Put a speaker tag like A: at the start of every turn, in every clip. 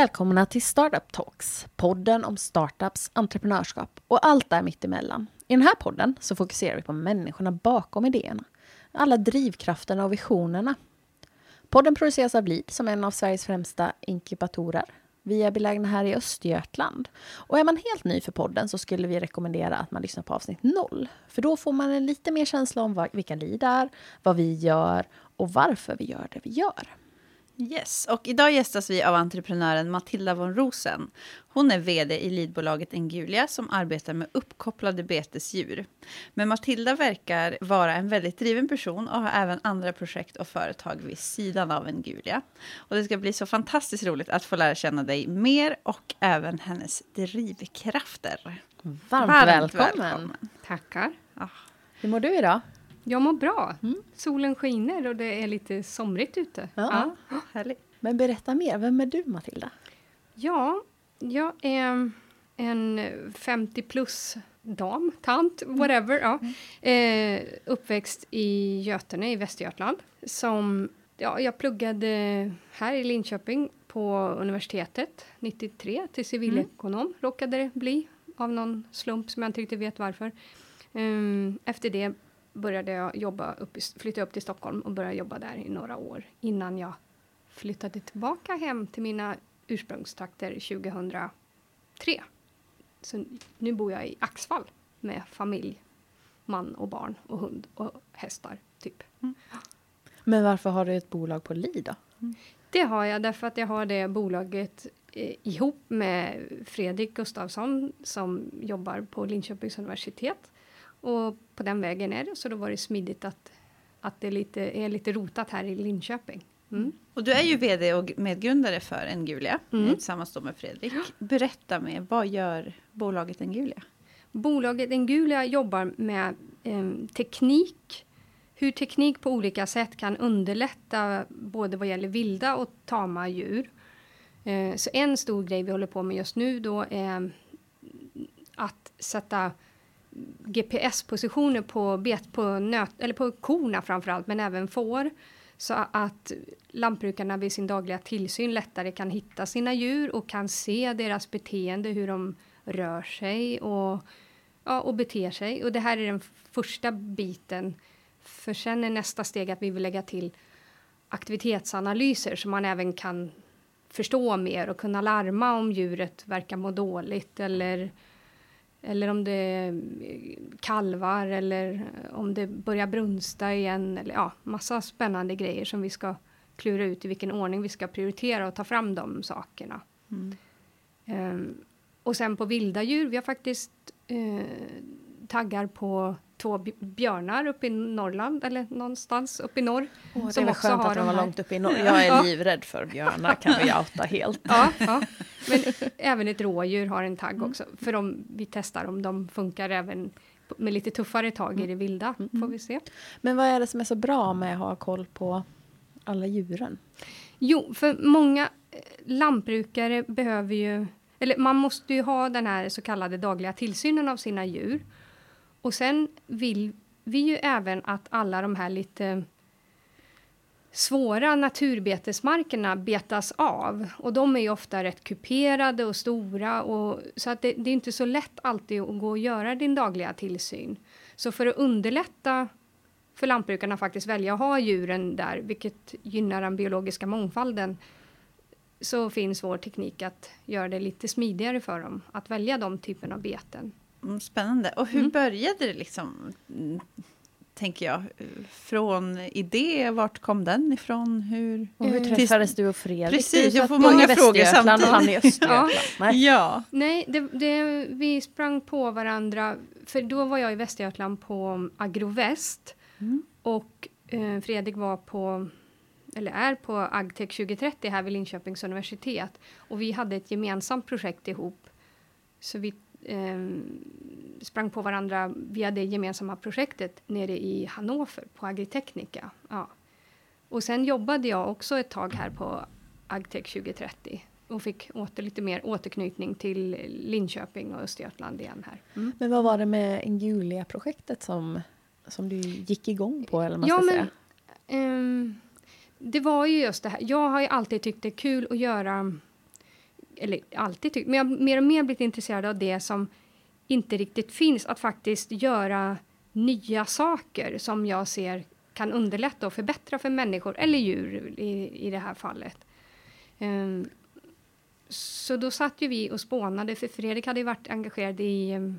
A: Välkomna till Startup Talks, podden om startups, entreprenörskap och allt där mittemellan. I den här podden så fokuserar vi på människorna bakom idéerna, alla drivkrafterna och visionerna. Podden produceras av LID som är en av Sveriges främsta inkubatorer. Vi är belägna här i Östergötland. Och är man helt ny för podden så skulle vi rekommendera att man lyssnar på avsnitt 0. För då får man en lite mer känsla om vad, vilka LID är, vad vi gör och varför vi gör det vi gör.
B: Yes, och idag gästas vi av entreprenören Matilda von Rosen. Hon är vd i lidbolaget Engulia som arbetar med uppkopplade betesdjur. Men Matilda verkar vara en väldigt driven person och har även andra projekt och företag vid sidan av Engulia. Och det ska bli så fantastiskt roligt att få lära känna dig mer och även hennes drivkrafter.
A: Varmt, Varmt välkommen. välkommen.
C: Tackar.
A: Ah. Hur mår du idag?
C: Jag mår bra. Mm. Solen skiner och det är lite somrigt ute.
A: Ja. ja. Härligt. Men berätta mer, vem är du Matilda?
C: Ja, jag är en 50 plus dam, tant, mm. whatever. Ja. Mm. Eh, uppväxt i Götene i Västergötland. Som, ja, jag pluggade här i Linköping på universitetet 93 till civilekonom, mm. råkade det bli av någon slump som jag inte riktigt vet varför. Um, efter det började jag jobba upp, flytta upp till Stockholm och började jobba där i några år innan jag flyttade tillbaka hem till mina ursprungstrakter 2003. Så nu bor jag i Axvall med familj, man och barn och hund och hästar, typ. Mm.
A: Men varför har du ett bolag på Li då?
C: Mm. Det har jag därför att jag har det bolaget eh, ihop med Fredrik Gustavsson som jobbar på Linköpings universitet. Och på den vägen är det, så då var det smidigt att, att det lite, är lite rotat här i Linköping.
B: Mm. Och du är ju vd och medgrundare för Engulia mm. tillsammans med Fredrik. Berätta mer, vad gör bolaget Engulia?
C: Bolaget Engulia jobbar med eh, teknik, hur teknik på olika sätt kan underlätta både vad gäller vilda och tama djur. Eh, så en stor grej vi håller på med just nu då är att sätta GPS-positioner på, bet, på, nöt, eller på korna framförallt, men även får. Så att lantbrukarna vid sin dagliga tillsyn lättare kan hitta sina djur och kan se deras beteende, hur de rör sig och, ja, och beter sig. Och det här är den första biten. För sen är nästa steg att vi vill lägga till aktivitetsanalyser så man även kan förstå mer och kunna larma om djuret verkar må dåligt eller eller om det kalvar eller om det börjar brunsta igen. Eller ja, massa spännande grejer som vi ska klura ut i vilken ordning vi ska prioritera och ta fram de sakerna. Mm. Um, och sen på vilda djur, vi har faktiskt uh, taggar på två björnar uppe i Norrland, eller någonstans uppe i norr.
A: Oh, det var skönt att de var långt uppe i norr. Jag är livrädd för björnar, kan vi outa helt.
C: Ja, ja, Men även ett rådjur har en tagg också, för de, vi testar om de funkar även med lite tuffare tag i det vilda, får mm. vi se.
A: Men vad är det som är så bra med att ha koll på alla djuren?
C: Jo, för många eh, lantbrukare behöver ju, eller man måste ju ha den här så kallade dagliga tillsynen av sina djur. Och sen vill vi ju även att alla de här lite svåra naturbetesmarkerna betas av. Och de är ju ofta rätt kuperade och stora. Och, så att det, det är inte så lätt alltid att gå och göra din dagliga tillsyn. Så för att underlätta för lantbrukarna faktiskt välja att ha djuren där, vilket gynnar den biologiska mångfalden, så finns vår teknik att göra det lite smidigare för dem att välja de typerna av beten.
B: Mm, spännande. Och hur mm. började det liksom? Tänker jag. Från idé, vart kom den ifrån? Hur,
A: och hur träffades du och Fredrik?
B: Precis, jag får många frågor samtidigt.
A: Och han i Östergötland.
C: Nej, ja. Nej det, det, vi sprang på varandra. För då var jag i Västergötland på Agroväst. Mm. Och eh, Fredrik var på eller är på Agtech 2030 här vid Linköpings universitet. Och vi hade ett gemensamt projekt ihop. Så vi eh, sprang på varandra via det gemensamma projektet nere i Hannover på Agritechnica. Ja. Och sen jobbade jag också ett tag här på Agtech 2030 och fick åter lite mer återknytning till Linköping och Östergötland igen här.
A: Mm. Men vad var det med Ingulia-projektet som, som du gick igång på? Eller man ja, men, säga?
C: Um, det var ju just det här. Jag har ju alltid tyckt det är kul att göra eller alltid tyckt, men jag har mer och mer blivit intresserad av det som inte riktigt finns, att faktiskt göra nya saker som jag ser kan underlätta och förbättra för människor eller djur i, i det här fallet. Um, så då satt ju vi och spånade, för Fredrik hade ju varit engagerad i, um,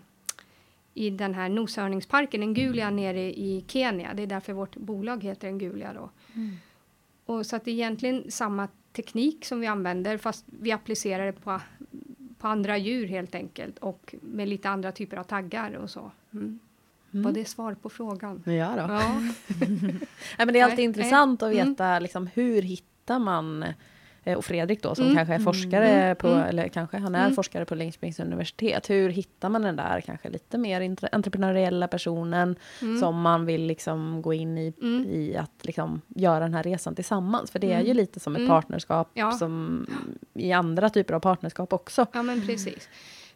C: i den här noshörningsparken, Ngulia nere i Kenya. Det är därför vårt bolag heter Ngulia då. Mm. Och så att det är egentligen samma teknik som vi använder, fast vi applicerar det på, på andra djur helt enkelt och med lite andra typer av taggar och så. Mm. Mm. Var det svar på frågan?
A: Ja, då. ja. Nej, men det är alltid nej, intressant nej. att veta mm. liksom, hur hittar man och Fredrik då, som mm. kanske är forskare mm. på, mm. eller kanske han är mm. forskare på Linköpings universitet. Hur hittar man den där kanske lite mer entreprenöriella personen mm. som man vill liksom gå in i, mm. i att liksom göra den här resan tillsammans? För det är ju lite som ett partnerskap ja. som i andra typer av partnerskap också.
C: Ja, men precis.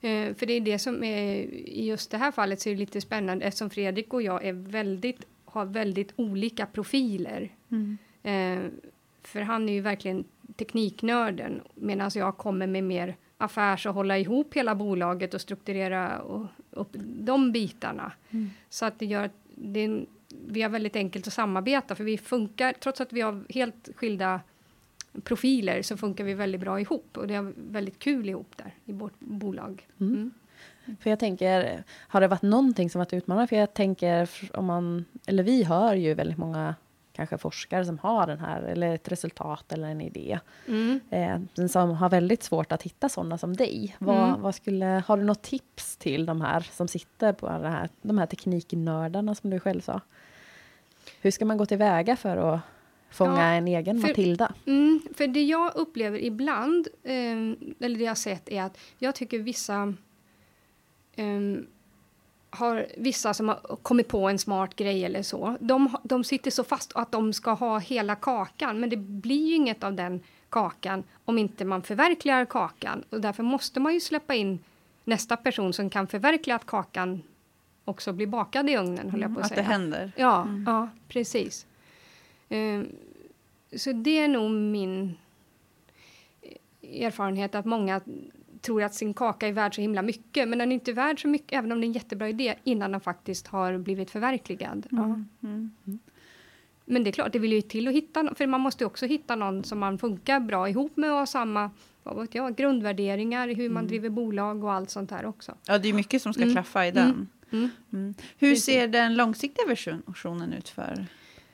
C: Uh, för det är det som är, i just det här fallet så är det lite spännande eftersom Fredrik och jag är väldigt, har väldigt olika profiler. Uh, för han är ju verkligen tekniknörden medan jag kommer med mer affärs och hålla ihop hela bolaget och strukturera och, upp de bitarna. Mm. Så att det gör att det vi har väldigt enkelt att samarbeta för vi funkar, trots att vi har helt skilda profiler så funkar vi väldigt bra ihop och det är väldigt kul ihop där i vårt bolag. Mm. Mm.
A: För jag tänker, har det varit någonting som varit utmanande? För jag tänker, om man, eller vi hör ju väldigt många kanske forskare som har den här, eller ett resultat eller en idé. Mm. Eh, som har väldigt svårt att hitta sådana som dig. Vad, mm. vad, skulle, har du något tips till de här som sitter på det här, de här tekniknördarna som du själv sa? Hur ska man gå tillväga för att fånga ja, en egen för, Matilda?
C: Mm, för det jag upplever ibland, eh, eller det jag har sett, är att jag tycker vissa eh, har vissa som har kommit på en smart grej eller så, de, de sitter så fast att de ska ha hela kakan, men det blir ju inget av den kakan om inte man förverkligar kakan. Och därför måste man ju släppa in nästa person som kan förverkliga att kakan också blir bakad i ugnen, höll jag på att,
B: mm, att säga. det händer.
C: Ja, mm. ja precis. Um, så det är nog min erfarenhet att många tror att sin kaka är värd så himla mycket, men den är inte värd så mycket, även om det är en jättebra idé, innan den faktiskt har blivit förverkligad. Mm. Mm. Mm. Men det är klart, det vill ju till att hitta, för man måste också hitta någon som man funkar bra ihop med och har samma vad vet jag, grundvärderingar, hur man mm. driver bolag och allt sånt här också.
B: Ja, det är mycket som ska mm. klaffa i den. Mm. Hur ser den långsiktiga versionen ut för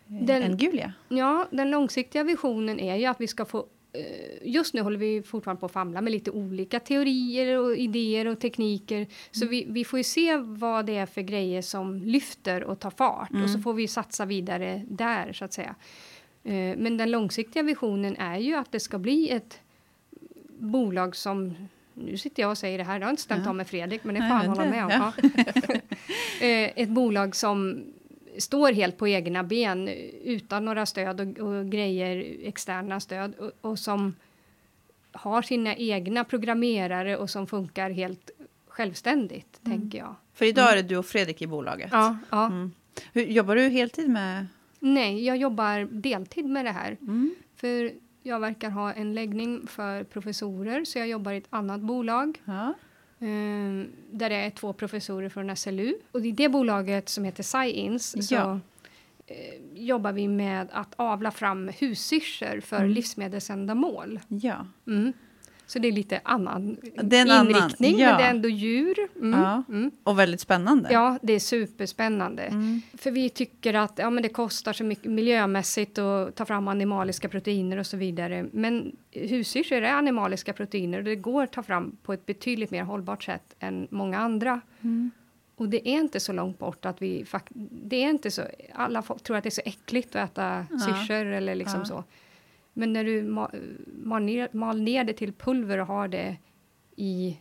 B: eh, den, en Gulia?
C: Ja, den långsiktiga visionen är ju att vi ska få just nu håller vi fortfarande på att famla med lite olika teorier och idéer och tekniker. Mm. Så vi, vi får ju se vad det är för grejer som lyfter och tar fart mm. och så mm. får vi satsa vidare där så att säga. Eh, men den långsiktiga visionen är ju att det ska bli ett bolag som nu sitter jag och säger det här, det har inte stämt ja. av med Fredrik, men det får han hålla med om. Ja. Eh, ett bolag som står helt på egna ben utan några stöd och, och grejer, externa stöd och, och, som har sina egna programmerare och som funkar helt självständigt, mm. tänker jag.
B: För idag är det du och Fredrik i bolaget?
C: Ja. ja.
B: Mm. Hur, jobbar du heltid med?
C: Nej, jag jobbar deltid med det här. Mm. För jag verkar ha en läggning för professorer, så jag jobbar i ett annat bolag. Ja. Um, där det är två professorer från SLU. Och i det bolaget som heter Science så ja. uh, jobbar vi med att avla fram hussyrsor för mm. livsmedelsändamål.
B: Ja.
C: Mm. Så det är lite annan är inriktning, annan, ja. men det är ändå djur.
B: Mm, ja. mm. Och väldigt spännande.
C: Ja, det är superspännande. Mm. För vi tycker att ja, men det kostar så mycket miljömässigt att ta fram animaliska proteiner och så vidare. Men husdjur är animaliska proteiner och det går att ta fram på ett betydligt mer hållbart sätt än många andra. Mm. Och det är inte så långt bort att vi... Det är inte så... Alla tror att det är så äckligt att äta ja. syrsor eller liksom så. Men när du mal ner, mal ner det till pulver och har det i,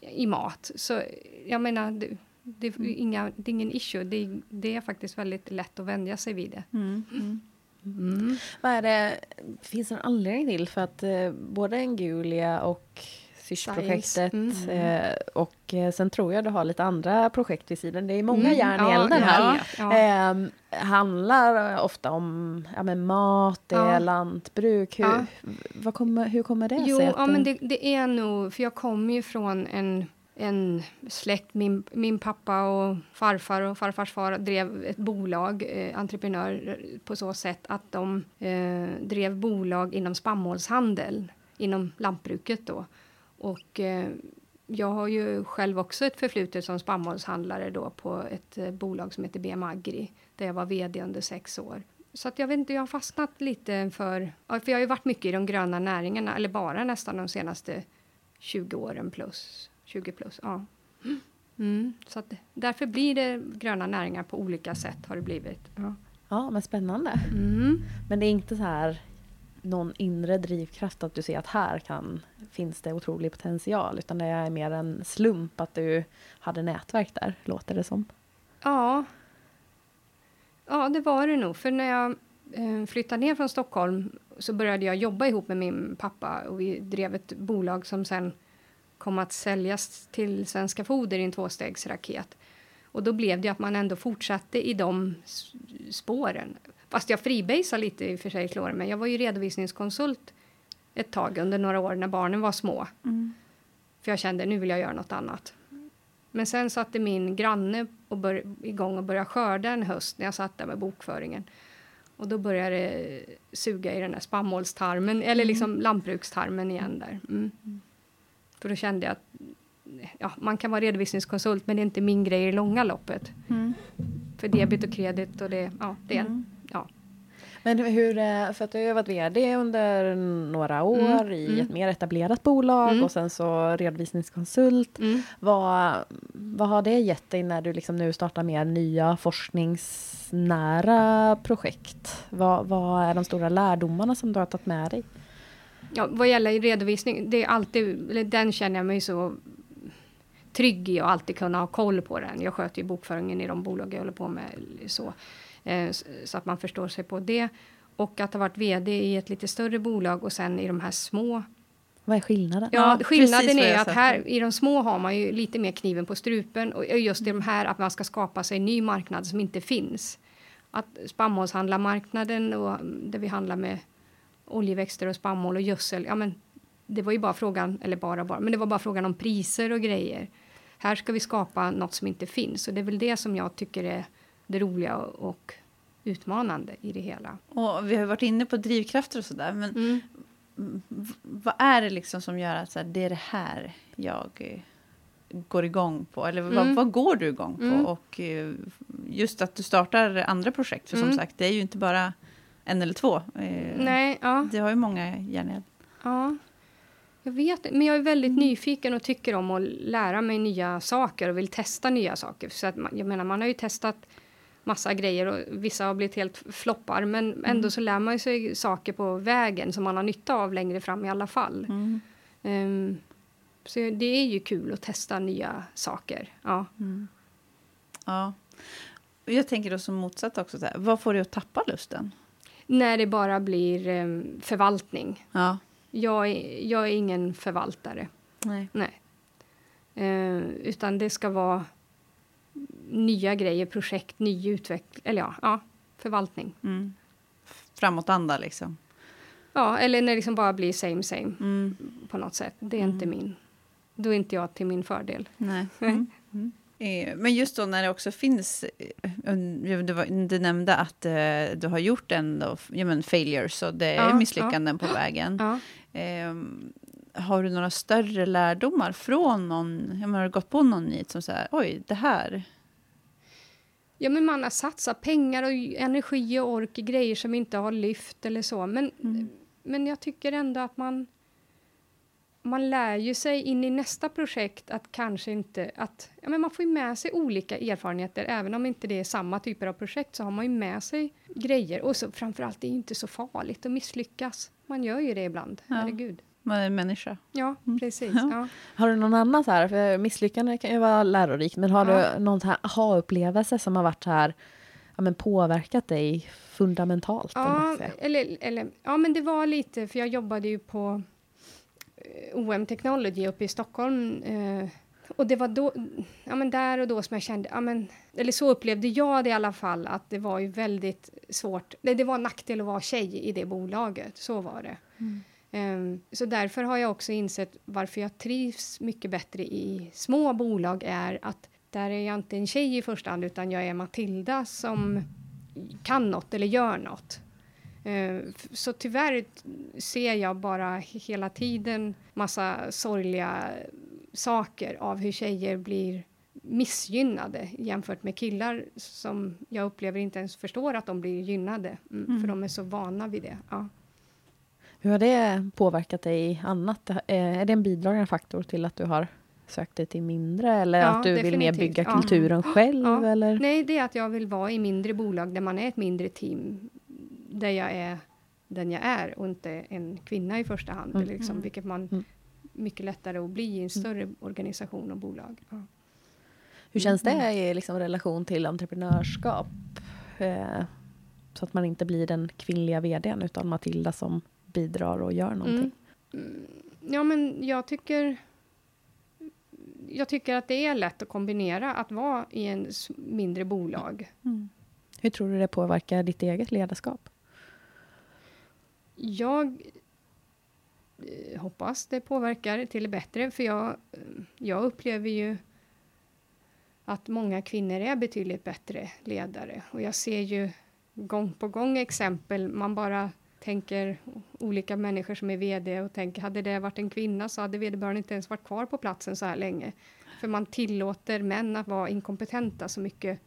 C: i mat, så jag menar, det, det, är, mm. inga, det är ingen issue. Det, det, är faktiskt väldigt lätt att vänja sig vid det. Mm. Mm.
A: Mm. Vad är det, finns det en anledning till för att eh, både Ngulia och Sysch-projektet.
C: Science.
A: Eh, och eh, sen tror jag du har lite andra projekt vid sidan. Det är många
C: Mm,
A: järn i
C: ja,
A: elden här.
C: vet, ja.
A: Eh, handlar ofta om ja, men mat, det är
C: Ja.
A: lantbruk. Hur,
C: Ja.
A: vad kommer, hur kommer det
C: Jo,
A: sig? att
C: ja, men det, det är nog, för jag kommer ju från en, en släkt, min, min pappa och farfar och farfars far drev ett bolag, eh, entreprenör, på så sätt att de eh, drev bolag inom spannmålshandel, inom lantbruket då. Och eh, jag har ju själv också ett förflutet som spannmålshandlare då på ett eh, bolag som heter BM Agri, där jag var vd under sex år. Så att jag vet inte, jag har fastnat lite för, för jag har ju varit mycket i de gröna näringarna, eller bara nästan de senaste 20 åren plus, 20 plus, ja. Mm, så att därför blir det gröna näringar på olika sätt har det blivit. Ja.
A: Ja, men spännande.
C: Mm.
A: Men det är inte så här någon inre drivkraft att du ser att här kan, finns det otrolig potential, utan det är mer en slump att du hade nätverk där, låter det som.
C: Ja. Ja, det var det nog. För när jag eh, flyttade ner från Stockholm så började jag jobba ihop med min pappa och vi drev ett bolag som sen kom att säljas till Svenska Foder i en tvåstegsraket. Och då blev det att man ändå fortsatte i de spåren. Fast jag freebasade lite i och för sig, slår mig. Jag var ju redovisningskonsult ett tag under några år när barnen var små. För jag kände nu vill jag göra något annat. Men sen satte min granne och bör, igång och började skörda en höst när jag satt där med bokföringen. Och då började det suga i den där spannmålstarmen, eller liksom lantbrukstarmen igen där. Mm. För då kände jag att ja, man kan vara redovisningskonsult, men det är inte min grej i det långa loppet. För debit och kredit och det, ja, det är, ja.
A: Men hur, eh, för att du har varit VD under några år
C: Mm,
A: i
C: mm.
A: ett mer etablerat bolag
C: Mm.
A: och sen så redovisningskonsult.
C: Mm.
A: Vad, vad har det gett dig när du liksom nu startar mer nya forskningsnära projekt? Vad, vad är de stora lärdomarna som du har tagit med dig?
C: Ja, vad gäller redovisning, det är alltid, den känner jag mig så trygg i och alltid kunna ha koll på den. Jag sköter ju bokföringen i de bolag jag håller på med så, så att man förstår sig på det. Och att ha varit VD i ett lite större bolag och sen i de här små.
A: Vad är skillnaden?
C: Ja, skillnaden är att här i de små har man ju lite mer kniven på strupen och just i de här att man ska skapa sig en ny marknad som inte finns. Att spannmålshandlarmarknaden och mm, där vi handlar med oljeväxter och spannmål och gödsel, ja men det var ju bara frågan, eller bara bara, men det var bara frågan om priser och grejer. Här ska vi skapa något som inte finns och det är väl det som jag tycker är det roliga och, utmanande i det hela.
B: Och vi har varit inne på drivkrafter och sådär. Men
C: Mm.
B: vad är det liksom som gör att så här, det är det här jag eh, går igång på? Eller vad,
C: Mm.
B: vad går du igång på?
C: Mm.
B: Och eh, just att du startar andra projekt. För som
C: Mm.
B: sagt, det är ju inte bara en eller två. Eh,
C: Nej, ja.
B: Det har ju många järn i elden.
C: Ja, jag vet Men jag är väldigt nyfiken och tycker om att lära mig nya saker och vill testa nya saker. Så att man, jag menar, man har ju testat massa grejer och vissa har blivit helt floppar. Men ändå så lär man sig saker på vägen som man har nytta av längre fram i alla fall. Ehm, så det är ju kul att testa nya saker. Ja.
B: Ja. Och Jag tänker då som motsatt också, så här, vad får du att tappa lusten?
C: När det bara blir em, förvaltning.
B: Ja.
C: Jag är, jag är ingen förvaltare.
B: Nej.
C: Nej. Eh, utan det ska vara nya grejer, projekt, ny utveckling, eller ja, ja förvaltning.
B: Mm. Framåtanda liksom.
C: Ja, eller när det liksom bara blir same same
B: Mm.
C: på något sätt. Det är inte min. Då är inte jag till min fördel.
B: Nej. Mm. Mm. Eh, Men just då när det också finns, eh, du, nämnde att eh, du har gjort en då, ja, men failures, så det är
C: Ja,
B: misslyckanden på vägen.
C: Ja.
B: Har du några större lärdomar från någon, ja, men har du gått på någon nit som säger oj, det här,
C: ja, men man har satsat pengar och energi och ork i grejer som inte har lyft eller så. Men, men jag tycker ändå att man man lär ju sig in i nästa projekt att kanske inte att ja, men man får ju med sig olika erfarenheter även om inte det är samma typer av projekt så har man ju med sig grejer och så framförallt det är ju inte så farligt att misslyckas. Man gör ju det ibland,
B: Ja.
C: herregud.
B: Man är en människa?
C: Ja, precis.
B: Ja.
C: Ja.
A: Har du någon annan så här, för misslyckande kan ju vara lärorikt, men har
C: Ja.
A: du någon så här aha-upplevelse som har varit så här, ja men påverkat dig fundamentalt?
C: Ja, eller, eller, ja, men det var lite, för jag jobbade ju på OM Technology uppe i Stockholm. Eh, och det var då, ja men där och då som jag kände, ja men, eller så upplevde jag det i alla fall, att det var ju väldigt svårt. Det, det var en nackdel att vara tjej i det bolaget, så var det. Mm. Um, så därför har jag också insett varför jag trivs mycket bättre i små bolag är att där är jag inte en tjej i första hand utan jag är Matilda som kan något eller gör något. Uh, så tyvärr ser jag bara hela tiden massa sorgliga saker av hur tjejer blir missgynnade jämfört med killar som jag upplever inte ens förstår att de blir gynnade, mm, mm. för de är så vana vid det. Ja.
A: Hur har det påverkat dig annat? Är det en bidragande faktor till att du har sökt dig till mindre eller ja, att du definitivt. vill mer bygga kulturen ja. själv? Ja. Eller?
C: Nej, det är att jag vill vara i mindre bolag där man är ett mindre team, där jag är den jag är och inte en kvinna i första hand, mm. liksom, vilket man mm mycket lättare att bli i en mm. större mm. organisation och bolag.
A: Hur känns det mm. i liksom relation till entreprenörskap? Eh, så att man inte blir den kvinnliga vdn utan Matilda som bidrar och gör någonting.
C: Mm. Ja, men jag tycker jag tycker att det är lätt att kombinera att vara i en mindre bolag. Mm.
A: Hur tror du det påverkar ditt eget ledarskap?
C: Jag Eh, hoppas det påverkar till det bättre, för jag, jag upplever ju att många kvinnor är betydligt bättre ledare och jag ser ju gång på gång exempel, man bara tänker olika människor som är VD och tänker hade det varit en kvinna så hade vederbörande inte ens varit kvar på platsen så här länge. För man tillåter män att vara inkompetenta så mycket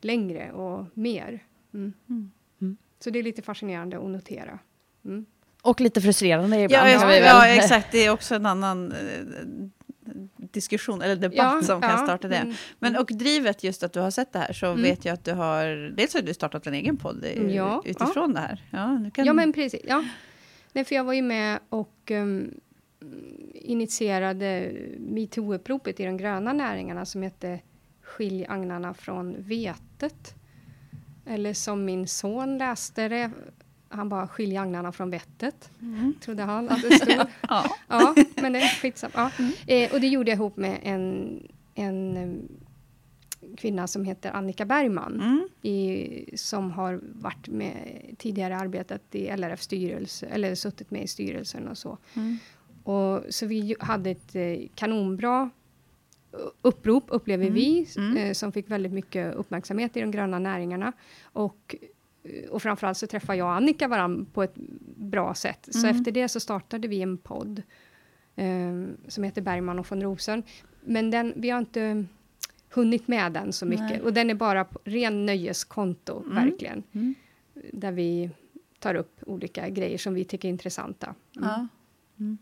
C: längre och mer. Mm. Mm. mm. Så det är lite fascinerande att notera. Mm.
A: Och lite frustrerande ibland.
B: Ja, ja, exakt. Det är också en annan eh, diskussion eller debatt ja, som kan ja, starta det. Mm, men mm. och drivet just att du har sett det här så mm. vet jag att du har, dels har du startat en egen podd ja, utifrån det här.
C: Ja, kan... ja men precis. Ja. Nej, för jag var ju med och um, initierade metoo-uppropet i de gröna näringarna som hette Skilj agnarna från vetet. Eller som min son läste det, han bara skilja agnarna från vettet, mm. trodde han att det stod. ja. ja, men det är skitsamma. Ja. Mm. Eh, och det gjorde jag ihop med en, en um, kvinna som heter Annika Bergman, mm. i, som har varit med, tidigare arbetat i LRF styrelse, eller suttit med i styrelsen och så. Mm. Och, så vi hade ett eh, kanonbra upprop, upplever mm. vi, mm. eh, som fick väldigt mycket uppmärksamhet i de gröna näringarna. Och och framförallt så träffade jag och Annika varandra på ett bra sätt. Så mm. efter det så startade vi en podd eh, som heter Bergman och von Rosen. Men den, vi har inte hunnit med den så mycket. Nej. Och den är bara på ren nöjeskonto, mm. verkligen. Mm. Där vi tar upp olika grejer som vi tycker är intressanta. Mm. Ja.
B: Mm.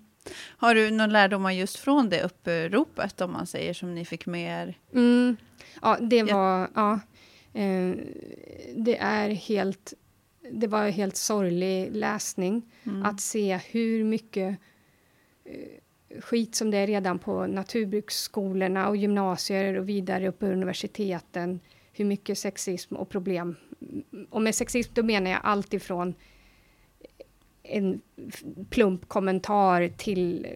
B: Har du någon lärdomar just från det uppropet, om man säger, som ni fick med er?
C: Mm. Ja, det var... Ja. Eh, det är helt... Det var helt sorglig läsning mm. att se hur mycket eh, skit som det är redan på naturbruksskolorna och gymnasier och vidare upp på universiteten. Hur mycket sexism och problem. Och med sexism då menar jag allt ifrån en plump kommentar till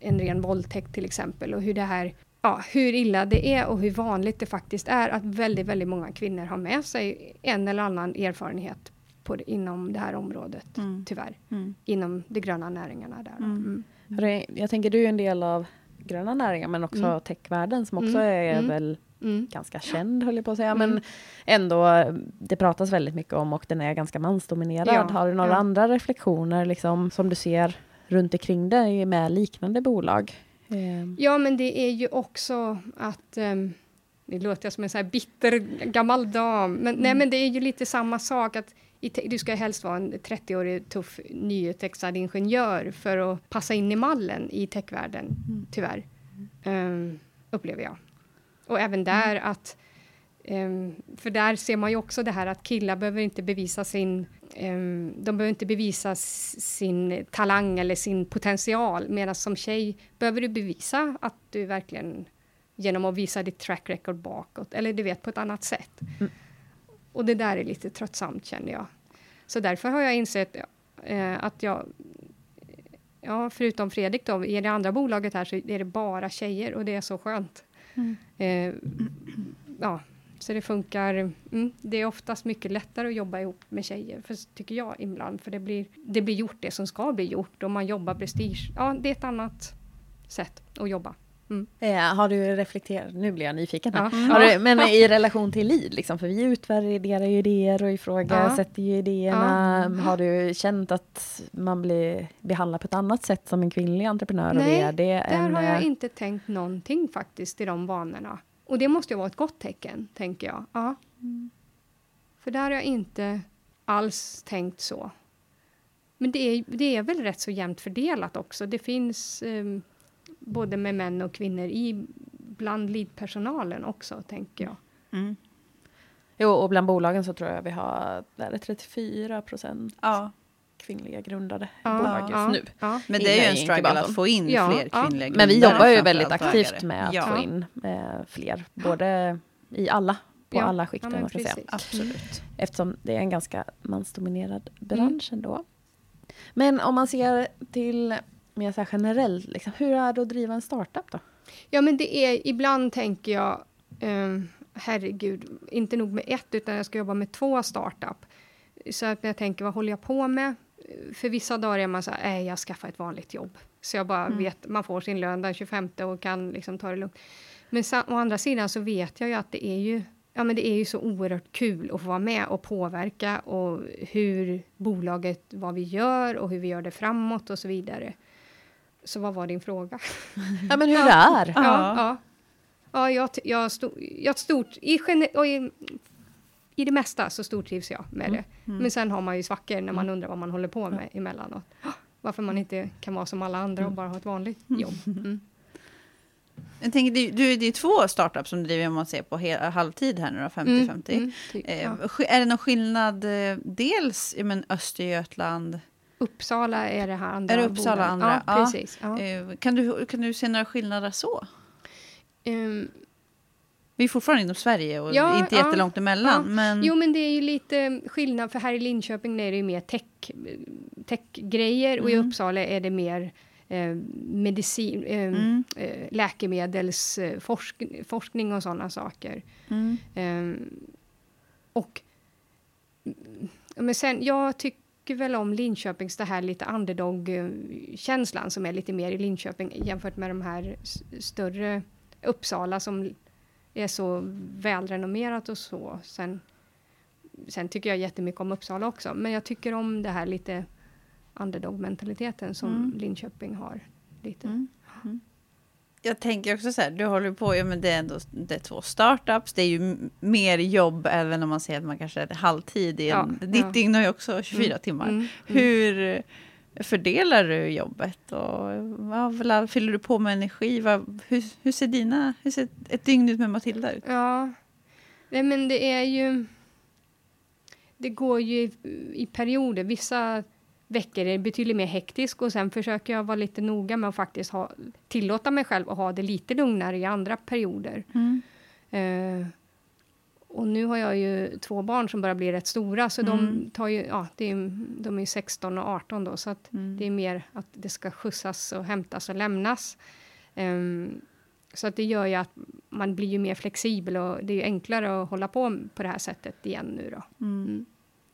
C: en ren våldtäkt till exempel och hur det här ja, hur illa det är och hur vanligt det faktiskt är att väldigt, väldigt många kvinnor har med sig en eller annan erfarenhet på inom det här området, mm. tyvärr. Mm. Inom de gröna näringarna. Där. Mm.
A: mm. Jag tänker, du är en del av gröna näringar, men också mm. techvärlden som också mm. är väl ganska känd, höll jag på att säga. Men ändå, det pratas väldigt mycket om och den är ganska mansdominerad. Ja. Har du några ja. andra reflektioner liksom, som du ser runt omkring dig med liknande bolag?
C: Mm. Ja, men det är ju också att... Um, nu låter jag som en så här bitter gammal dam, men, mm. nej, men det är ju lite samma sak. att du ska helst vara en 30-årig tuff nyutexad ingenjör för att passa in i mallen i techvärlden, mm. tyvärr. Um, upplever jag. Och även där mm. att... Um, för där ser man ju också det här att killar behöver inte bevisa sin um, de behöver inte bevisa sin talang eller sin potential, medan som tjej behöver du bevisa att du verkligen genom att visa ditt track record bakåt, eller du vet, på ett annat sätt. Mm. Och det där är lite tröttsamt känner jag. Så därför har jag insett uh, att jag ja, förutom Fredrik då, i det andra bolaget här så är det bara tjejer och det är så skönt.
B: Mm.
C: Eh, ja, så det funkar. Mm, det är oftast mycket lättare att jobba ihop med tjejer, för, tycker jag ibland, för det blir, det blir gjort det som ska bli gjort och man jobbar prestige. Ja, det är ett annat sätt att jobba. Mm.
A: Eh, har du reflekterat, nu blir jag nyfiken här.
C: Ja.
A: Du, men i relation till LID, liksom, för vi utvärderar ju idéer och ifrågasätter ju idéerna. Har du känt att man blir behandlad på ett annat sätt som en kvinnlig entreprenör
C: Nej,
A: och VD?
C: Där
A: än,
C: har jag
A: eh,
C: inte tänkt någonting faktiskt i de banorna. Och det måste ju vara ett gott tecken, tänker jag. Ja. För där har jag inte alls tänkt så. Men det är, det är väl rätt så jämnt fördelat också. Det finns eh, både med män och kvinnor i bland leadpersonalen också, tänker jag.
B: Mm.
A: Jo, och bland bolagen så tror jag vi har är det 34 procent
B: Ja,
A: kvinnliga grundade
C: Ja,
A: bolag just
C: ja,
A: nu.
C: Ja.
B: men det är ju en struggle att få in
C: Ja,
B: fler
C: ja.
B: kvinnliga
A: Men vi
B: grundare,
A: jobbar ju väldigt aktivt med att
B: ja.
A: få in eh, fler, både i alla, på
C: Ja,
A: alla skikt
C: ja,
A: om
C: men
A: man ska säga.
C: precis.
B: Absolut.
A: Eftersom det är en ganska mansdominerad
C: Mm.
A: bransch ändå. Men om man ser till mer så här generellt, liksom, hur är det att driva en startup då?
C: Ja, men det är ibland tänker jag, um, herregud, inte nog med ett, utan jag ska jobba med två startup. Så att jag tänker, vad håller jag på med? För vissa dagar är man så här, nej, jag skaffar ett vanligt jobb. Så jag bara vet, man får sin lön den 25 och kan liksom ta det lugnt. Men sa, å andra sidan så vet jag ju att det är ju, ja men det är ju så oerhört kul att få vara med och påverka och hur bolaget, vad vi gör och hur vi gör det framåt och så vidare. Så vad var din fråga?
A: Ja, men hur det är.
C: Ja, ja. ja jag, t- jag, stod, jag stort, i, och i, I det mesta så stortrivs jag med det. Men sen har man ju svackor när man undrar vad man håller på med emellanåt. Varför man inte kan vara som alla andra och bara ha ett vanligt jobb. Mm.
B: Jag tänker, det, du, det är två startups som driver om man ser på hel, halvtid här nu då, 50-50.
C: Mm, typ,
B: Eh,
C: ja.
B: Är det någon skillnad eh, dels i men Östergötland?
C: Uppsala är det här andra.
B: Är det Uppsala andra?
C: Ja, precis. Ja.
B: Eh, Kan, du, kan du se några skillnader så?
C: Ehm,
B: Vi är fortfarande inom Sverige och
C: Ja,
B: inte
C: ja,
B: jättelångt emellan.
C: ja.
B: Men,
C: Jo, men det är ju lite skillnad, för här i Linköping är det ju mer tech, techgrejer och i
B: Mm.
C: Uppsala är det mer eh, medicin, eh,
B: Mm.
C: eh, läkemedelsforskning forskning och sådana saker.
B: mm,
C: Eh, och mm, men sen, jag tycker väl om Linköpings det här lite underdog-känslan som är lite mer i Linköping jämfört med de här större Uppsala som är så välrenommerat och så. Sen, sen tycker jag jättemycket om Uppsala också, men jag tycker om det här lite underdog-mentaliteten som
B: Mm.
C: Linköping har. Lite.
B: Mm. Mm. Jag tänker också så här, du håller på, ja, men det är ändå det är två startups, det är ju mer jobb även om man säger att man kanske är halvtid i en,
C: Ja,
B: ditt
C: ja.
B: dygn har ju också 24
C: Mm,
B: timmar.
C: mm, mm.
B: Hur fördelar du jobbet och vad fyller du på med energi? Vad, hur, hur ser dina, hur ser ett dygn ut med Matilda ut?
C: Ja, Nej, men det är ju... Det går ju i, i perioder. Vissa veckor är betydligt mer hektisk och sen försöker jag vara lite noga med att faktiskt ha, tillåta mig själv att ha det lite lugnare i andra perioder. Eh, och nu har jag ju två barn som börjar bli rätt stora, så
B: Mm.
C: de tar ju, ja, det är, de är 16 och 18 då, så att
B: Mm.
C: det är mer att det ska skjutsas och hämtas och lämnas. Ehm, så att det gör ju att man blir ju mer flexibel och det är enklare att hålla på på det här sättet igen nu då.
B: Mm.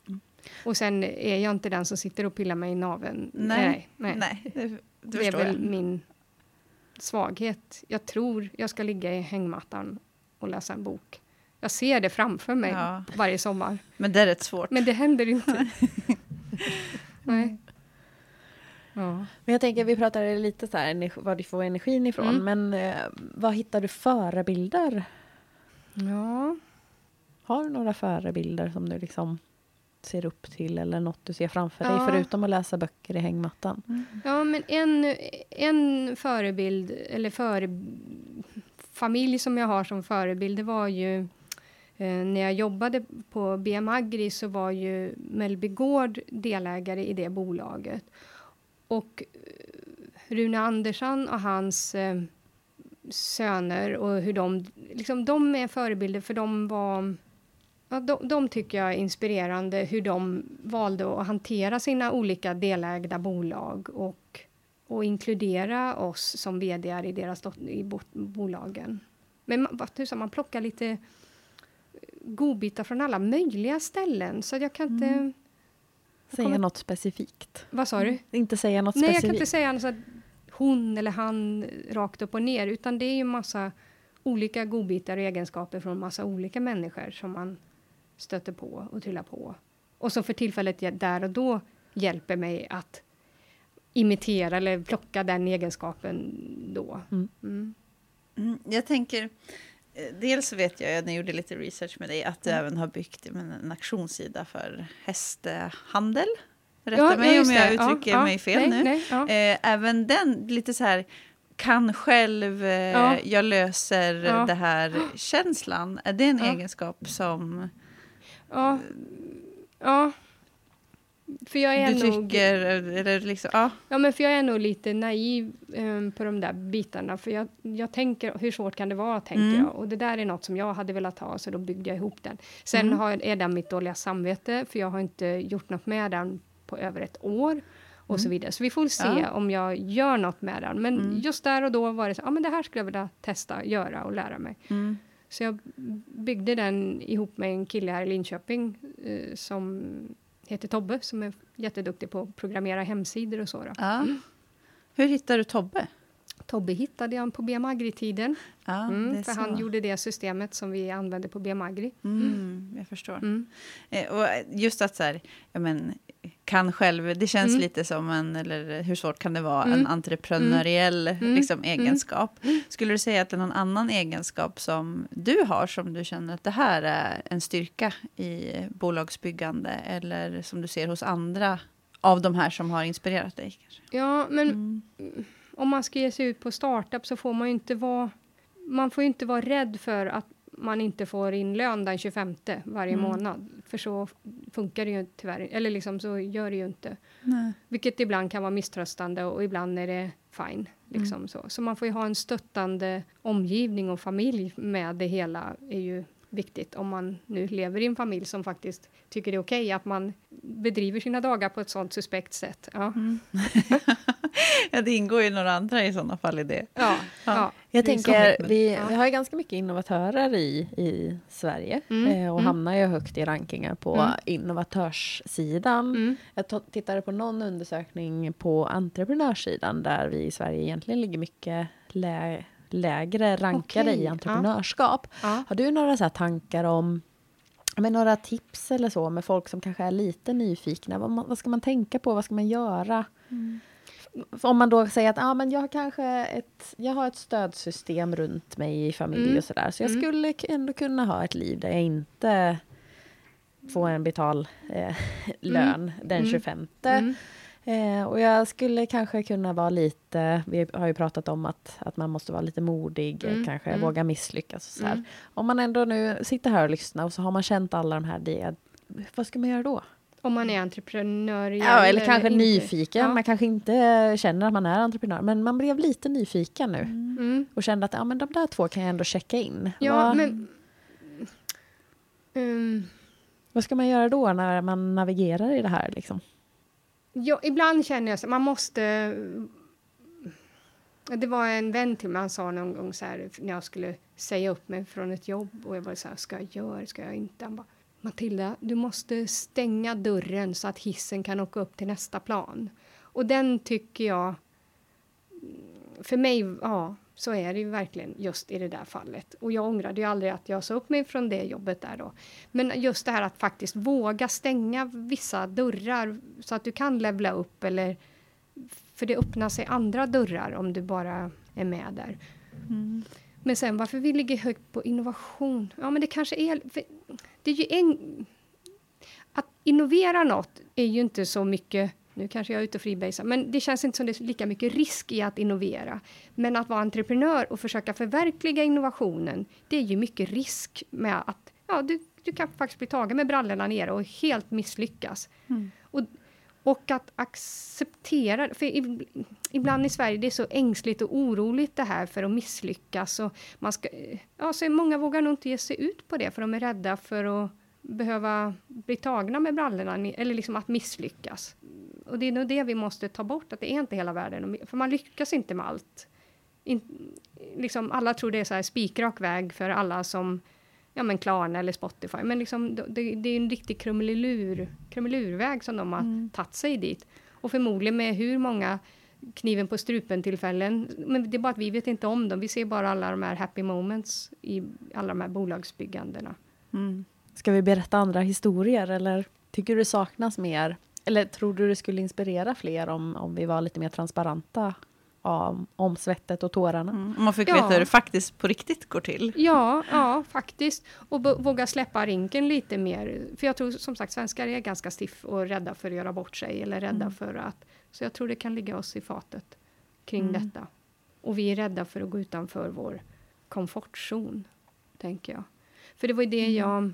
C: Mm. Och sen är jag inte den som sitter och pillar mig i naveln.
B: Nej,
C: nej.
B: Nej, det, det
C: Det är väl
B: jag.
C: min svaghet. Jag tror jag ska ligga i hängmattan och läsa en bok. Jag ser det framför mig
B: Ja.
C: varje sommar.
B: Men det är rätt svårt.
C: Men det händer inte. Nej. Ja.
A: Men jag tänker, vi pratade lite så här, var du får energin ifrån,
C: Mm.
A: men eh, vad hittar du förebilder?
C: ja.
A: Har du några förebilder som du liksom ser upp till eller något du ser framför dig,
C: Ja.
A: förutom att läsa böcker i hängmattan?
C: Ja, men en, en förebild, eller före, familj som jag har som förebild, det var ju Eh, när jag jobbade på BM Agri så var ju Mellby Gård delägare i det bolaget. Och eh, Rune Andersson och hans eh, söner och hur de, liksom de är förebilder för de var Ja, de, de tycker jag är inspirerande hur de valde att hantera sina olika delägda bolag och och inkludera oss som vd i deras i bo- bolagen. Men man, vad tusan, man plockar lite godbitar från alla möjliga ställen så jag kan inte...
A: Mm. Säga
C: kommer-
A: något specifikt.
C: Vad sa du?
A: Inte säga något
C: Nej, jag kan
A: specifikt.
C: inte säga så att hon eller han rakt upp och ner, utan det är ju massa olika godbitar och egenskaper från massa olika människor som man stöter på och trillar på. Och som för tillfället där och då hjälper mig att imitera eller plocka den egenskapen då.
A: Mm.
C: Mm.
B: Mm, jag tänker, dels så vet jag, när jag gjorde lite research med dig, att du
C: Mm.
B: även har byggt en auktionssida för hästhandel. Rätta
C: Ja,
B: mig om jag
C: det.
B: Uttrycker
C: ja.
B: mig fel
C: Nej,
B: nu.
C: nej.
B: Eh, även den, lite så här, kan själv, eh,
C: Ja.
B: jag löser det här känslan. Är det en egenskap som
C: Ja. ja. För jag är
B: du
C: nog...
B: tycker, eller liksom, ja.
C: Ja, men för jag är nog lite naiv eh, på de där bitarna. För jag, jag tänker, hur svårt kan det vara, tänker
B: Mm.
C: jag. Och det där är något som jag hade velat ha, så då byggde jag ihop den. Sen
B: Mm.
C: har, är den mitt dåliga samvete, för jag har inte gjort något med den på över ett år. Och så
B: Mm.
C: vidare. Så vi får se
B: Ja.
C: om jag gör något med den. Men
B: Mm.
C: just där och då var det så, ja men det här skulle jag vilja testa, göra och lära mig.
B: Mm.
C: Så jag byggde den ihop med en kille här i Linköping eh, som heter Tobbe, som är jätteduktig på att programmera hemsidor och så. Då.
B: ja. Hur hittar du Tobbe?
C: Tobbe hittade jag på BMAGRI-tiden.
B: Ja,
C: Mm, för
B: så.
C: han gjorde det systemet som vi använde på BMAGRI.
B: Mm, jag förstår.
C: Mm.
B: Eh, och just att så här, ja, men, kan själv, det känns
C: Mm.
B: lite som en, eller hur svårt kan det vara,
C: Mm.
B: en entreprenöriell
C: Mm.
B: Liksom,
C: Mm.
B: egenskap. Skulle du säga att det är någon annan egenskap som du har som du känner att det här är en styrka i bolagsbyggande eller som du ser hos andra av de här som har inspirerat dig? Kanske?
C: Ja, men
B: Mm.
C: Om man ska ge sig ut på startup så får man ju inte vara... Man får ju inte vara rädd för att man inte får in lön den 25 varje
B: Mm.
C: månad. För så funkar det ju tyvärr Eller liksom så gör det ju inte.
B: Nej.
C: Vilket ibland kan vara misströstande och ibland är det fine. Liksom så. så man får ju ha en stöttande omgivning och familj med det hela är ju viktigt om man nu lever i en familj som faktiskt tycker det är okej att man bedriver sina dagar på ett sånt suspekt sätt. Ja,
B: Mm. ja, det ingår ju några andra i sådana fall i det.
C: ja,
B: Ja.
C: ja.
A: Jag
C: är
A: tänker, vi,
C: Ja.
A: vi har ju ganska mycket innovatörer i, i Sverige
C: Mm,
A: eh, och
C: mm.
A: hamnar ju högt i rankingar på
C: Mm.
A: innovatörssidan.
C: Mm.
A: Jag to- tittade på någon undersökning på entreprenörssidan där vi i Sverige egentligen ligger mycket lä- lägre rankade
C: Okej,
A: i entreprenörskap.
C: Ja.
A: Har du några så här tankar om med några tips eller så med folk som kanske är lite nyfikna? Vad, man, vad ska man tänka på? Vad ska man göra? Om man då säger att ah, men jag har kanske ett, jag har ett stödsystem runt mig i familj
C: Mm.
A: och sådär. Så jag
C: Mm.
A: skulle ändå kunna ha ett liv där jag inte får en betal eh, lön den
C: Mm.
A: 25.
C: Mm.
A: Eh, och jag skulle kanske kunna vara lite, vi har ju pratat om att, att man måste vara lite modig,
C: Mm,
A: kanske
C: mm.
A: våga misslyckas. Och så här.
C: Mm.
A: Om man ändå nu sitter här och lyssnar och så har man känt alla de här, det, vad ska man göra då?
C: Om man är entreprenör
A: Ja, eller kanske
C: inte.
A: nyfiken.
C: Ja.
A: Man kanske inte känner att man är entreprenör, men man blev lite nyfiken nu
C: Mm.
A: och kände att ja, men de där två kan jag ändå checka in.
C: Ja,
A: vad,
C: men... Mm.
A: vad ska man göra då när man navigerar i det här? Liksom?
C: Ja, ibland känner jag att man måste... Eh, det var en vän till mig, han sa någon gång så här, när jag skulle säga upp mig från ett jobb och jag var så här, ska jag göra, ska jag inte? Han bara, Matilda, du måste stänga dörren så att hissen kan åka upp till nästa plan. Och den tycker jag, för mig, ja, så är det ju verkligen just i det där fallet. Och jag ångrade ju aldrig att jag sa upp mig från det jobbet där då. Men just det här att faktiskt våga stänga vissa dörrar så att du kan levla upp eller för det öppnar sig andra dörrar om du bara är med där.
B: Mm.
C: Men sen varför vi ligger högt på innovation? Ja, men det kanske är... Det är ju en... Att innovera något är ju inte så mycket... Nu kanske jag är ute och freebasar, men det känns inte som det är lika mycket risk i att innovera. Men att vara entreprenör och försöka förverkliga innovationen, det är ju mycket risk med att ja, du, du kan faktiskt bli tagen med brallorna nere och helt misslyckas.
B: Mm.
C: Och, och att acceptera, för ib- ibland i Sverige det är så ängsligt och oroligt det här för att misslyckas. Och man ska, ja, så många vågar nog inte ge sig ut på det för de är rädda för att behöva bli tagna med brallorna, eller liksom att misslyckas. Och det är nog det vi måste ta bort, att det är inte hela världen. För man lyckas inte med allt. In, liksom alla tror det är så spikrak väg för alla som ja men Klarna eller Spotify. Men liksom, det, det är en riktig krumelur, krumelurväg som de har mm. tagit sig dit. Och förmodligen med hur många kniven på strupen-tillfällen. Men det är bara att vi vet inte om dem. Vi ser bara alla de här happy moments i alla de här bolagsbyggandena.
A: Mm. Ska vi berätta andra historier eller tycker du det saknas mer? Eller tror du det skulle inspirera fler om, om vi var lite mer transparenta om, om svettet och tårarna? Mm.
B: Om man fick ja. veta hur det faktiskt på riktigt går till?
C: Ja, ja faktiskt. Och våga släppa rinken lite mer. För jag tror som sagt svenskar är ganska stiff och rädda för att göra bort sig eller rädda mm. för att så jag tror det kan ligga oss i fatet kring mm. detta. Och vi är rädda för att gå utanför vår komfortzon, tänker jag. För det var ju det mm. jag...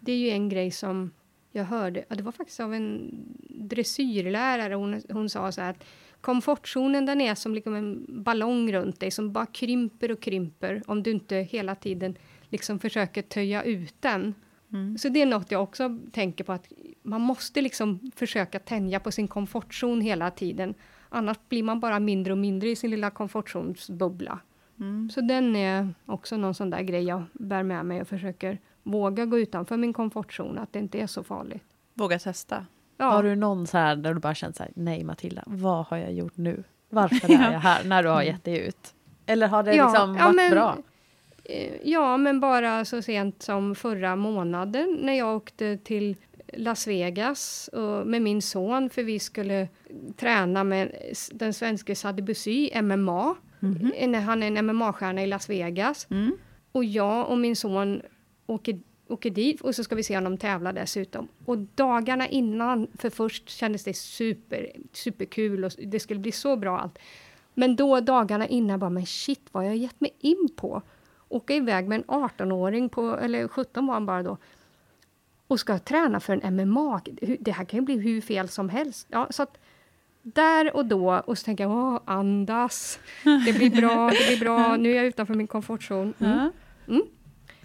C: Det är ju en grej som jag hörde, ja, det var faktiskt av en dressyrlärare, hon, hon sa så här att komfortzonen den är som liksom en ballong runt dig som bara krymper och krymper om du inte hela tiden liksom försöker töja ut den. Mm. Så det är något jag också tänker på att man måste liksom försöka tänja på sin komfortzon hela tiden. Annars blir man bara mindre och mindre i sin lilla komfortzonsbubbla. Mm. Så den är också någon sån där grej jag bär med mig och försöker våga gå utanför min komfortzon, att det inte är så farligt.
B: Våga testa.
A: Ja. Har du någon så här där du bara känt så här, nej Matilda, vad har jag gjort nu? Varför är jag här? När du har gett dig ut. Eller har det ja, liksom varit ja, men, bra?
C: Eh, ja, men bara så sent som förra månaden när jag åkte till Las Vegas med min son för vi skulle träna med den svenske Sadibusy, MMA. Mm -hmm. Han är en MMA-stjärna i Las Vegas. Mm. Och jag och min son åker, åker dit och så ska vi se honom tävla dessutom. Och dagarna innan, för först kändes det super, superkul och det skulle bli så bra allt. Men då dagarna innan bara, men shit vad jag gett mig in på åka iväg med en 18-åring, på, eller 17 var han bara då, och ska träna för en MMA. Det här kan ju bli hur fel som helst. Ja, så att där och då, och så tänker jag, Åh, andas, det blir bra, det blir bra, nu är jag utanför min komfortzon. Mm. Mm.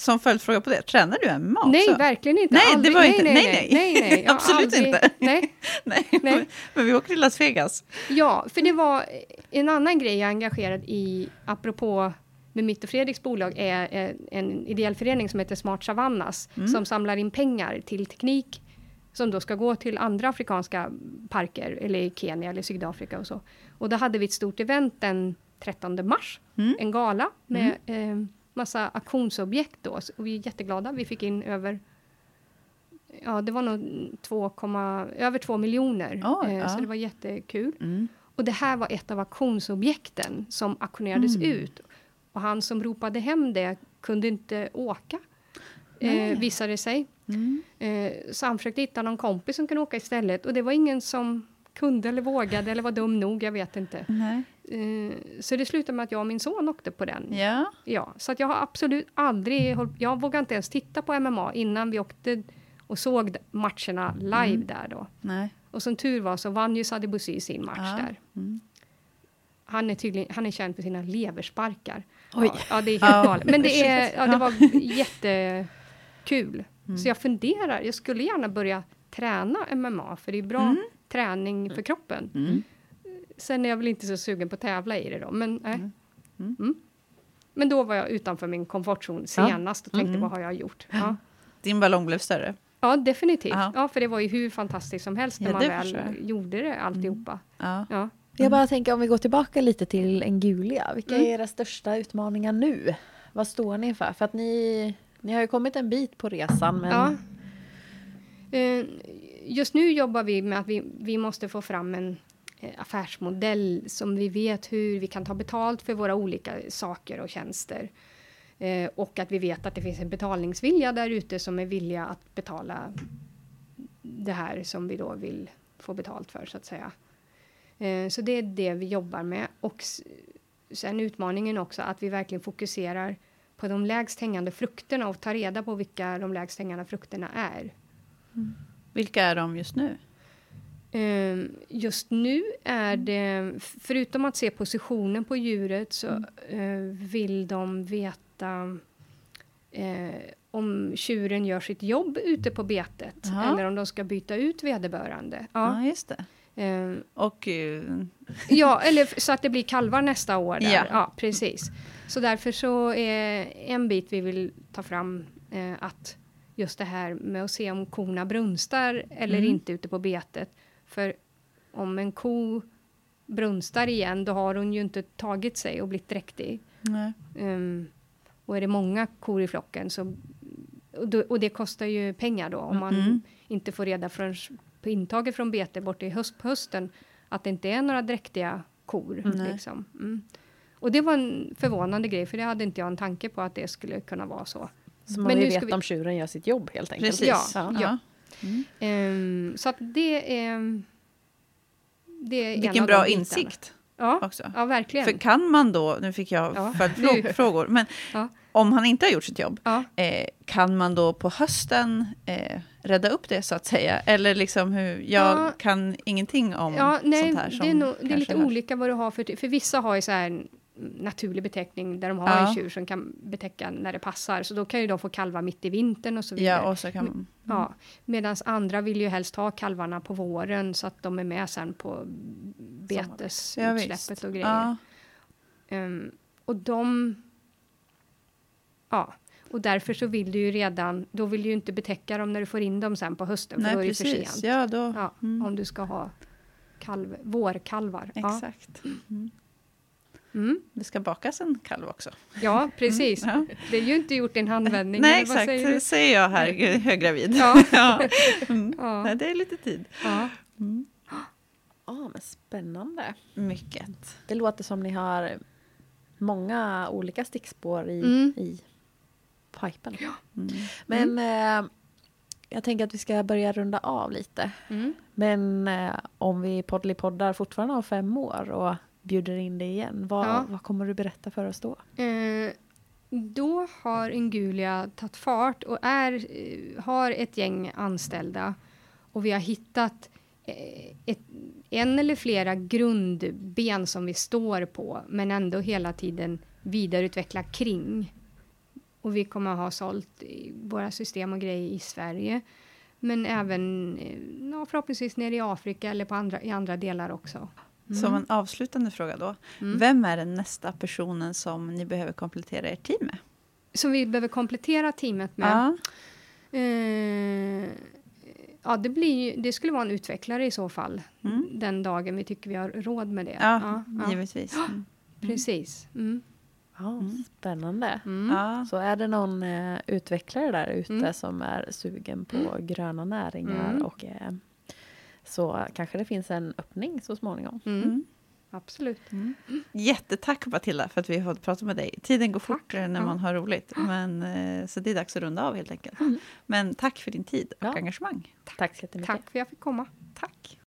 B: Som följdfråga på det, tränar du MMA också?
C: Nej, verkligen inte.
B: Nej, aldrig. det var inte, nej, nej,
C: nej, nej, nej
B: absolut
C: aldrig,
B: inte.
C: Nej.
B: nej. nej. Men vi åker till Las Vegas.
C: Ja, för det var en annan grej jag är engagerad i, apropå med mitt och Fredriks bolag är en ideell förening som heter Smart Savannas mm. som samlar in pengar till teknik som då ska gå till andra afrikanska parker eller i Kenya eller Sydafrika och så. Och då hade vi ett stort event den 13 mars, mm. en gala med mm. eh, massa auktionsobjekt då. Och vi är jätteglada. Vi fick in över Ja, det var nog 2, över 2 miljoner. Oh, eh, ja. Så det var jättekul. Mm. Och det här var ett av auktionsobjekten som auktionerades mm. ut. Och han som ropade hem det kunde inte åka, eh, visade det sig. Mm. Eh, så han försökte hitta någon kompis som kunde åka istället. Och det var ingen som kunde eller vågade eller var dum nog, jag vet inte. Eh, så det slutade med att jag och min son åkte på den.
B: Ja.
C: Ja, så att jag har absolut aldrig... Jag vågade inte ens titta på MMA innan vi åkte och såg matcherna live mm. där då.
B: Nej.
C: Och som tur var så vann ju Sadibousi sin match ja. där. Mm. Han är tydligen han är känd för sina leversparkar. Oj. Ja, det är helt galet. Men det, är, ja, det var jättekul. Mm. Så jag funderar, jag skulle gärna börja träna MMA, för det är bra mm. Träning för kroppen. Mm. Sen är jag väl inte så sugen på att tävla i det då, men nej. Mm. Mm. Mm. Men då var jag utanför min komfortzon senast och tänkte, vad har jag gjort? Ja.
B: Din ballong blev större?
C: Ja, definitivt. Aha. Ja, för det var ju hur fantastiskt som helst när ja, man väl gjorde det alltihopa. Ja. ja.
A: Jag bara tänker om vi går tillbaka lite till Engulia. Vilka är era största utmaningar nu? Vad står ni för? För att ni, ni har ju kommit en bit på resan. Men... Ja.
C: Just nu jobbar vi med att vi, vi måste få fram en eh, affärsmodell som vi vet hur vi kan ta betalt för våra olika saker och tjänster. Eh, och att vi vet att det finns en betalningsvilja där ute som är villiga att betala det här som vi då vill få betalt för så att säga. Eh, så det är det vi jobbar med. Och sen utmaningen också att vi verkligen fokuserar på de lägst hängande frukterna och tar reda på vilka de lägst hängande frukterna är.
B: Mm. Vilka är de just nu?
C: Ehm, just nu är det, förutom att se positionen på djuret, så mm. Eh, vill de veta eh, om tjuren gör sitt jobb ute på betet Aha. eller om de ska byta ut vederbörande.
B: Ja, ja just det.
C: Eh,
B: Och eh,
C: Ja, eller så att det blir kalvar nästa år. Där.
B: Ja.
C: Ja. precis. Så därför så är en bit vi vill ta fram eh, att just det här med att se om korna brunstar eller
B: Mm.
C: inte ute på betet. För om en ko brunstar igen, då har hon ju inte tagit sig och blivit dräktig. Um, och är det många kor i flocken så... Och, då, och det kostar ju pengar då om man
B: Mm.
C: inte får reda förrän på intaget från bete bort i höst, på hösten att det inte är några dräktiga kor.
B: Nej.
C: Liksom. Mm. Och det var en förvånande grej för det hade inte jag en tanke på att det skulle kunna vara så.
A: Så man
C: Men
A: vill veta
C: vi-
A: om tjuren gör sitt jobb helt enkelt.
B: Precis.
C: Ja,
A: Ja.
C: ja.
B: Mm.
C: Ehm, så att det är... Det är en
B: Vilken bra insikt
C: Ja,
B: också.
C: ja verkligen.
B: För kan man då, nu fick jag
C: Ja.
B: följdfrågor, men
C: Ja.
B: om han inte har gjort sitt jobb,
C: Ja.
B: eh, kan man då på hösten eh, rädda upp det så att säga? Eller liksom hur, jag
C: Ja.
B: kan ingenting om
C: Ja, nej,
B: sånt här som
C: det är, nog, det är lite
B: hörs.
C: olika vad du har för... För vissa har ju så här naturlig beteckning där de har
B: Ja.
C: en tjur som kan betäcka när det passar. Så då kan ju de få kalva mitt i vintern och så vidare.
B: Ja, och så kan man...
C: Ja, Medan andra vill ju helst ha kalvarna på våren så att de är med sen på
B: Ja,
C: betesutsläppet
B: visst.
C: och grejer.
B: Ja,
C: Ehm, och de... Ja, och därför så vill du ju redan... Då vill du ju inte betäcka dem när du får in dem sen på hösten, för
B: nej,
C: då är det för sent.
B: Ja, då...
C: Ja,
B: Mm.
C: Om du ska ha kalv, vårkalvar. Ja.
B: Exakt. Mm.
C: Mm.
B: Det ska bakas en kalv också.
C: ja, precis.
B: Ja.
C: Det är ju inte gjort i en handvändning.
B: Nej, exakt.
C: säger
B: Det säger jag här, höggravid.
C: Ja.
B: ja. Mm.
C: Ja.
B: Nej, det är lite tid.
C: Ja.
B: Mm.
A: Ja, men spännande.
B: Mycket.
A: Det låter som ni har många olika stickspår i,
C: Mm.
A: i pipen.
B: Mm.
A: Men eh, jag tänker att vi ska börja runda av lite.
C: Mm.
A: Men eh, om vi poddar fortfarande om fem år och bjuder in dig igen, vad,
C: Ja.
A: vad kommer du berätta för oss då?
C: Eh, då har Ingulia tagit fart och är, eh, har ett gäng anställda. Och vi har hittat eh, ett, en eller flera grundben som vi står på, men ändå hela tiden vidareutveckla kring. Och vi kommer att ha sålt våra system och grejer i Sverige. Men även eh, ja, förhoppningsvis nere i Afrika eller på andra, i andra delar också.
B: Som en avslutande fråga då.
C: Mm.
B: Vem är den nästa personen som ni behöver komplettera ert team med?
C: Som vi behöver komplettera teamet med.
B: Ja.
C: Eh, ja, det, blir, det skulle vara en utvecklare i så fall.
B: Mm.
C: Den dagen vi tycker vi har råd med det.
B: Ja,
C: ja,
B: givetvis. Mm.
C: precis. Mm.
A: Ja, Spännande.
C: Mm.
B: Ja.
A: Så är det någon eh, utvecklare där ute
C: Mm.
A: som är sugen på gröna näringar
C: Mm.
A: och eh, så kanske det finns en öppning så småningom.
C: Mm.
B: Mm.
C: Absolut.
B: Jättetack Matilda för att vi har fått prata med dig. Tiden går
C: Tack.
B: fort eh, när man har roligt. Men, eh, så det är dags att runda av helt enkelt.
A: Mm.
B: Men tack för din tid och
A: Ja.
B: engagemang.
A: Tack så jättemycket.
C: Tack för att jag fick komma.
B: Tack.